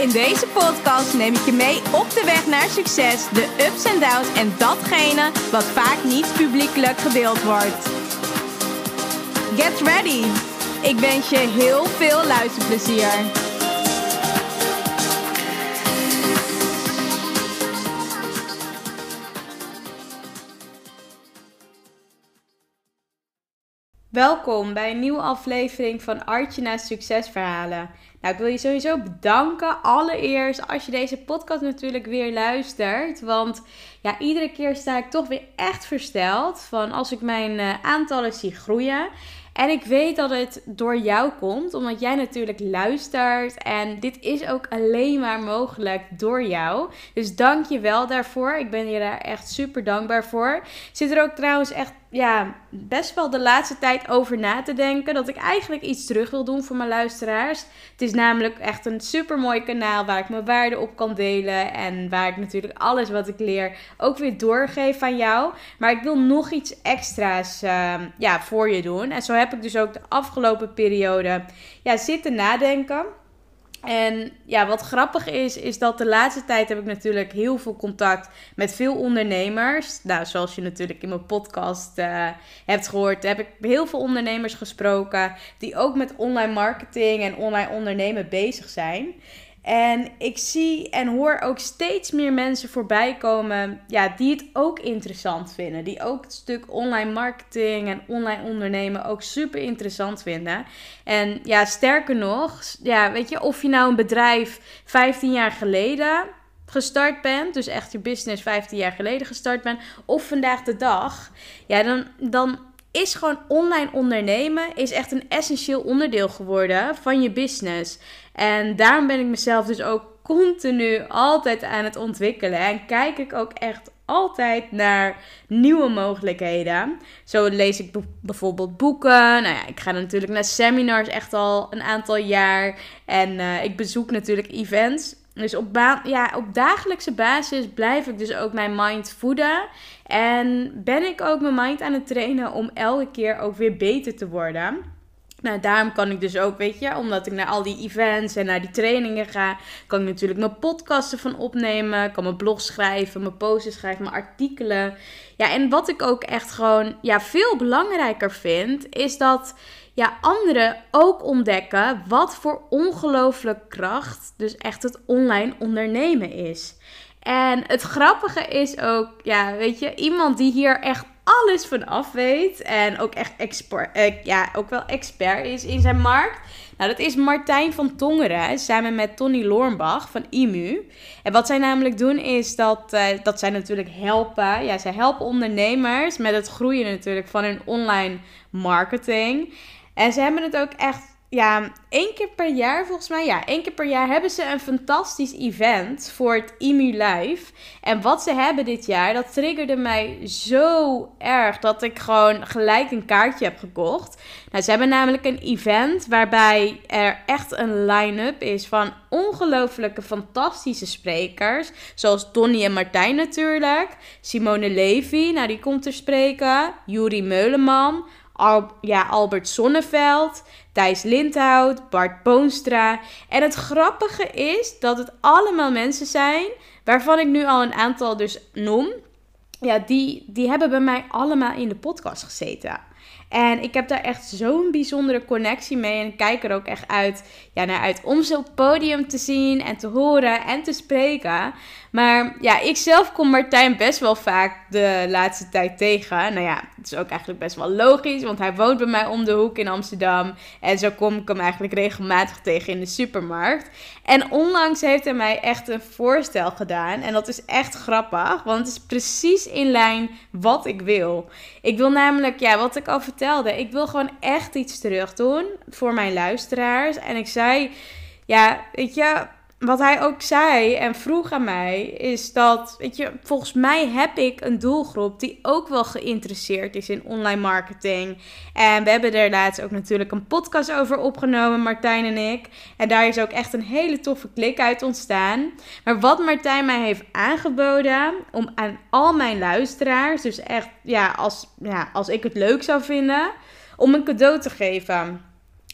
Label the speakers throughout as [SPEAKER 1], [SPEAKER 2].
[SPEAKER 1] In deze podcast neem ik je mee op de weg naar succes, de ups en downs en datgene wat vaak niet publiekelijk gedeeld wordt. Get ready! Ik wens je heel veel luisterplezier. Welkom bij een nieuwe aflevering van Artje Succesverhalen. Nou, ik wil je sowieso bedanken. Allereerst als je deze podcast natuurlijk weer luistert. Want ja, iedere keer sta ik toch weer echt versteld van als ik mijn uh, aantallen zie groeien. En ik weet dat het door jou komt, omdat jij natuurlijk luistert. En dit is ook alleen maar mogelijk door jou. Dus dank je wel daarvoor. Ik ben je daar echt super dankbaar voor. Zit er ook trouwens echt ja, best wel de laatste tijd over na te denken. Dat ik eigenlijk iets terug wil doen voor mijn luisteraars. Het is namelijk echt een super mooi kanaal waar ik mijn waarden op kan delen. En waar ik natuurlijk alles wat ik leer ook weer doorgeef aan jou. Maar ik wil nog iets extra's uh, ja, voor je doen. En zo heb ik dus ook de afgelopen periode ja, zitten nadenken. En ja, wat grappig is, is dat de laatste tijd heb ik natuurlijk heel veel contact met veel ondernemers. Nou, zoals je natuurlijk in mijn podcast uh, hebt gehoord, heb ik heel veel ondernemers gesproken die ook met online marketing en online ondernemen bezig zijn. En ik zie en hoor ook steeds meer mensen voorbij komen ja, die het ook interessant vinden. Die ook het stuk online marketing en online ondernemen ook super interessant vinden. En ja, sterker nog, ja, weet je, of je nou een bedrijf 15 jaar geleden gestart bent, dus echt je business 15 jaar geleden gestart bent, of vandaag de dag, ja, dan, dan is gewoon online ondernemen is echt een essentieel onderdeel geworden van je business. En daarom ben ik mezelf dus ook continu altijd aan het ontwikkelen. En kijk ik ook echt altijd naar nieuwe mogelijkheden. Zo lees ik bijvoorbeeld boeken. Nou ja, ik ga natuurlijk naar seminars echt al een aantal jaar. En uh, ik bezoek natuurlijk events. Dus op, ja, op dagelijkse basis blijf ik dus ook mijn mind voeden. En ben ik ook mijn mind aan het trainen om elke keer ook weer beter te worden. Nou, daarom kan ik dus ook, weet je, omdat ik naar al die events en naar die trainingen ga, kan ik natuurlijk mijn podcasten van opnemen, kan mijn blog schrijven, mijn posts schrijven, mijn artikelen. Ja, en wat ik ook echt gewoon, ja, veel belangrijker vind, is dat, ja, anderen ook ontdekken wat voor ongelooflijk kracht dus echt het online ondernemen is. En het grappige is ook, ja, weet je, iemand die hier echt alles van af weet. En ook echt expert, eh, ja, ook wel expert is in zijn markt. Nou, dat is Martijn van Tongeren samen met Tony Loornbach van IMU. En wat zij namelijk doen is dat, uh, dat zij natuurlijk helpen. Ja, zij helpen ondernemers met het groeien natuurlijk van hun online marketing. En ze hebben het ook echt ja, één keer per jaar volgens mij. Ja, één keer per jaar hebben ze een fantastisch event voor het IMU Live. En wat ze hebben dit jaar, dat triggerde mij zo erg dat ik gewoon gelijk een kaartje heb gekocht. Nou, ze hebben namelijk een event waarbij er echt een line-up is van ongelooflijke fantastische sprekers. Zoals Donnie en Martijn natuurlijk. Simone Levy, nou die komt er spreken. Juri Meuleman. Al, ja, Albert Sonneveld, Thijs Lindhout, Bart Boonstra. En het grappige is dat het allemaal mensen zijn waarvan ik nu al een aantal dus noem. Ja, die, die hebben bij mij allemaal in de podcast gezeten. En ik heb daar echt zo'n bijzondere connectie mee. En ik kijk er ook echt uit, ja, naar uit om het podium te zien en te horen en te spreken. Maar ja, ik zelf kom Martijn best wel vaak de laatste tijd tegen. Nou ja, het is ook eigenlijk best wel logisch, want hij woont bij mij om de hoek in Amsterdam. En zo kom ik hem eigenlijk regelmatig tegen in de supermarkt. En onlangs heeft hij mij echt een voorstel gedaan. En dat is echt grappig, want het is precies in lijn wat ik wil. Ik wil namelijk, ja, wat ik al vertelde, ik wil gewoon echt iets terug doen voor mijn luisteraars. En ik zei, ja, weet je wat hij ook zei en vroeg aan mij, is dat, weet je, volgens mij heb ik een doelgroep die ook wel geïnteresseerd is in online marketing. En we hebben er laatst ook natuurlijk een podcast over opgenomen, Martijn en ik. En daar is ook echt een hele toffe klik uit ontstaan. Maar wat Martijn mij heeft aangeboden om aan al mijn luisteraars, dus echt, ja, als, ja, als ik het leuk zou vinden, om een cadeau te geven.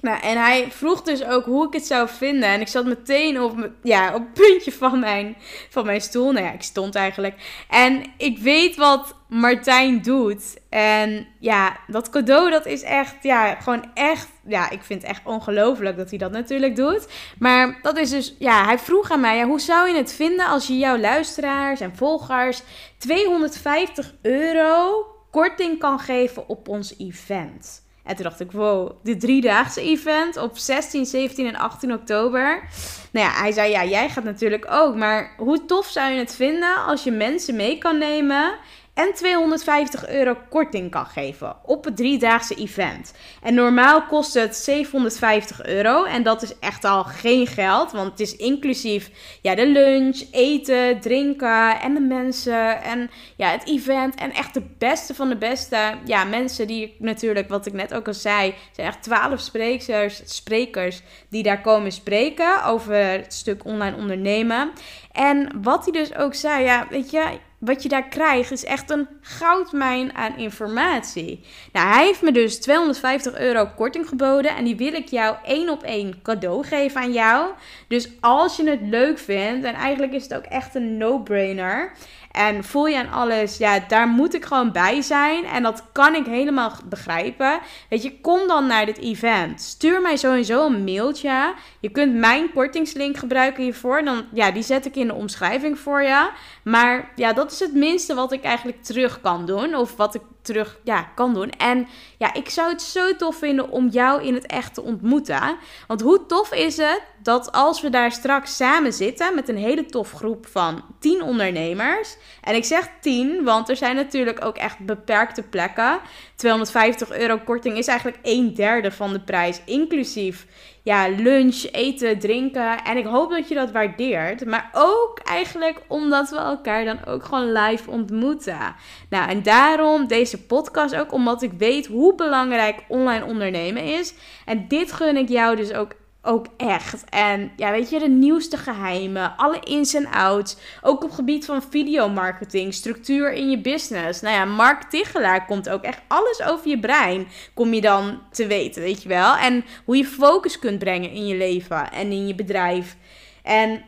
[SPEAKER 1] Nou, en hij vroeg dus ook hoe ik het zou vinden. En ik zat meteen op, ja, op het puntje van mijn, van mijn stoel. Nou ja, ik stond eigenlijk. En ik weet wat Martijn doet. En ja, dat cadeau, dat is echt, ja, gewoon echt. Ja, ik vind het echt ongelooflijk dat hij dat natuurlijk doet. Maar dat is dus, ja, hij vroeg aan mij, ja, hoe zou je het vinden als je jouw luisteraars en volgers 250 euro korting kan geven op ons event? En toen dacht ik, wow, de driedaagse event op 16, 17 en 18 oktober. Nou ja, hij zei, ja, jij gaat natuurlijk ook. Maar hoe tof zou je het vinden als je mensen mee kan nemen en 250 euro korting kan geven op het driedaagse event. En normaal kost het 750 euro en dat is echt al geen geld, want het is inclusief ja, de lunch, eten, drinken en de mensen en ja, het event en echt de beste van de beste ja, mensen die natuurlijk, wat ik net ook al zei, zijn echt 12 sprekers, sprekers die daar komen spreken over het stuk online ondernemen. En wat hij dus ook zei, ja, weet je, wat je daar krijgt is echt een goudmijn aan informatie. Nou, hij heeft me dus 250 euro korting geboden en die wil ik jou één op één cadeau geven aan jou. Dus als je het leuk vindt, en eigenlijk is het ook echt een no-brainer. En voel je aan alles, ja, daar moet ik gewoon bij zijn. En dat kan ik helemaal begrijpen. Weet je, kom dan naar dit event. Stuur mij sowieso een mailtje. Je kunt mijn kortingslink gebruiken hiervoor. Dan, ja, die zet ik in de omschrijving voor je. Maar ja, dat is het minste wat ik eigenlijk terug kan doen. Of wat ik terug ja, kan doen. En ja, ik zou het zo tof vinden om jou in het echt te ontmoeten. Want hoe tof is het dat als we daar straks samen zitten met een hele tof groep van 10 ondernemers. En ik zeg 10, want er zijn natuurlijk ook echt beperkte plekken. 250 euro korting is eigenlijk een derde van de prijs, inclusief ja, lunch, eten, drinken. En ik hoop dat je dat waardeert. Maar ook eigenlijk omdat we elkaar dan ook gewoon live ontmoeten. Nou, en daarom deze podcast ook, omdat ik weet hoe belangrijk online ondernemen is. En dit gun ik jou dus ook ook echt. En ja, weet je, de nieuwste geheimen, alle ins en outs. Ook op gebied van videomarketing, structuur in je business. Nou ja, Mark Tichelaar komt ook echt alles over je brein. Kom je dan te weten, weet je wel. En hoe je focus kunt brengen in je leven en in je bedrijf. En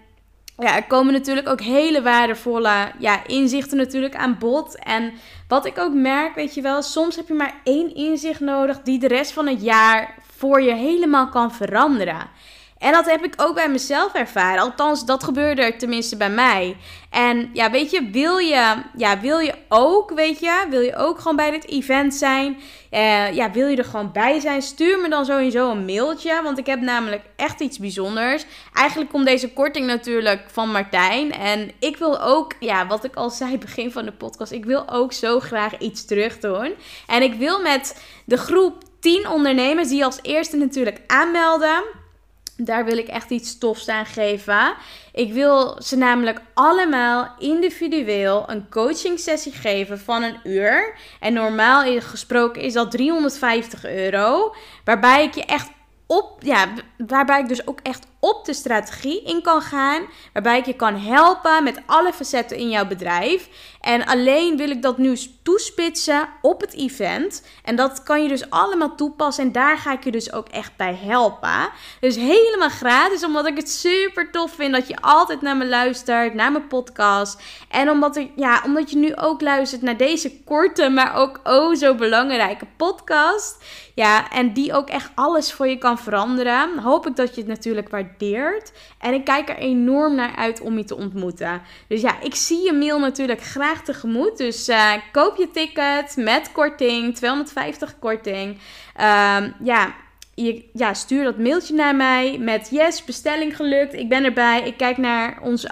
[SPEAKER 1] ja, er komen natuurlijk ook hele waardevolle ja, inzichten natuurlijk aan bod. En wat ik ook merk, weet je wel, soms heb je maar één inzicht nodig die de rest van het jaar voor je helemaal kan veranderen. En dat heb ik ook bij mezelf ervaren. Althans, dat gebeurde er tenminste bij mij. En ja, weet je, wil je, ja, wil je ook, weet je, wil je ook gewoon bij dit event zijn? Uh, ja, wil je er gewoon bij zijn? Stuur me dan sowieso een mailtje, want ik heb namelijk echt iets bijzonders. Eigenlijk komt deze korting natuurlijk van Martijn. En ik wil ook, ja, wat ik al zei begin van de podcast, ik wil ook zo graag iets terug doen. En ik wil met de groep 10 ondernemers die als eerste natuurlijk aanmelden. Daar wil ik echt iets tofs aan geven. Ik wil ze namelijk allemaal individueel een coaching sessie geven van een uur. En normaal gesproken is dat 350 euro. Waarbij ik je echt op, ja, waarbij ik dus ook echt op de strategie in kan gaan. Waarbij ik je kan helpen met alle facetten in jouw bedrijf. En alleen wil ik dat nu toespitsen op het event. En dat kan je dus allemaal toepassen. En daar ga ik je dus ook echt bij helpen. Dus helemaal gratis, omdat ik het super tof vind dat je altijd naar me luistert, naar mijn podcast. En omdat, ik, ja, omdat je nu ook luistert naar deze korte, maar ook oh zo belangrijke podcast. Ja, en die ook echt alles voor je kan veranderen. Hoop ik dat je het natuurlijk waardeert. En ik kijk er enorm naar uit om je te ontmoeten. Dus ja, ik zie je mail natuurlijk graag tegemoet. Dus uh, koop je ticket met korting, 250 korting. Um, ja, je, ja, stuur dat mailtje naar mij met yes, bestelling gelukt. Ik ben erbij. Ik kijk naar onze,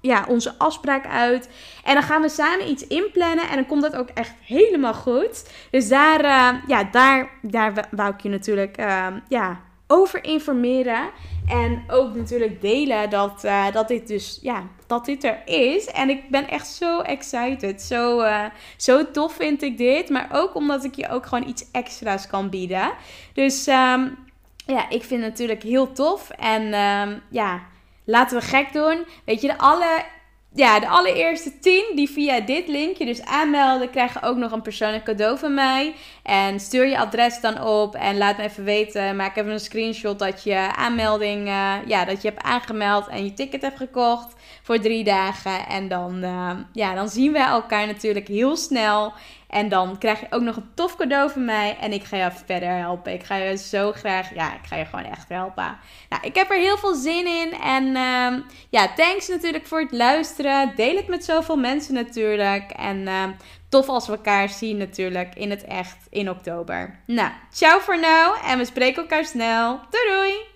[SPEAKER 1] ja, onze afspraak uit. En dan gaan we samen iets inplannen. En dan komt dat ook echt helemaal goed. Dus daar, uh, ja, daar, daar wou ik je natuurlijk uh, ja, over informeren. En ook natuurlijk delen dat, uh, dat dit dus, ja, dat dit er is. En ik ben echt zo excited. Zo, uh, zo tof vind ik dit. Maar ook omdat ik je ook gewoon iets extra's kan bieden. Dus um, ja, ik vind het natuurlijk heel tof. En um, ja, laten we gek doen. Weet je, de alle ja, de allereerste 10 die via dit linkje dus aanmelden, krijgen ook nog een persoonlijk cadeau van mij. En stuur je adres dan op en laat me even weten. Maak even een screenshot dat je aanmelding, uh, ja, dat je hebt aangemeld en je ticket hebt gekocht voor drie dagen. En dan, uh, ja, dan zien we elkaar natuurlijk heel snel. En dan krijg je ook nog een tof cadeau van mij. En ik ga je verder helpen. Ik ga je zo graag, ja, ik ga je gewoon echt helpen. Nou, ik heb er heel veel zin in. En uh, ja, thanks natuurlijk voor het luisteren. Deel het met zoveel mensen natuurlijk. En uh, tof als we elkaar zien natuurlijk in het echt in oktober. Nou, ciao voor nu. En we spreken elkaar snel. Doei doei!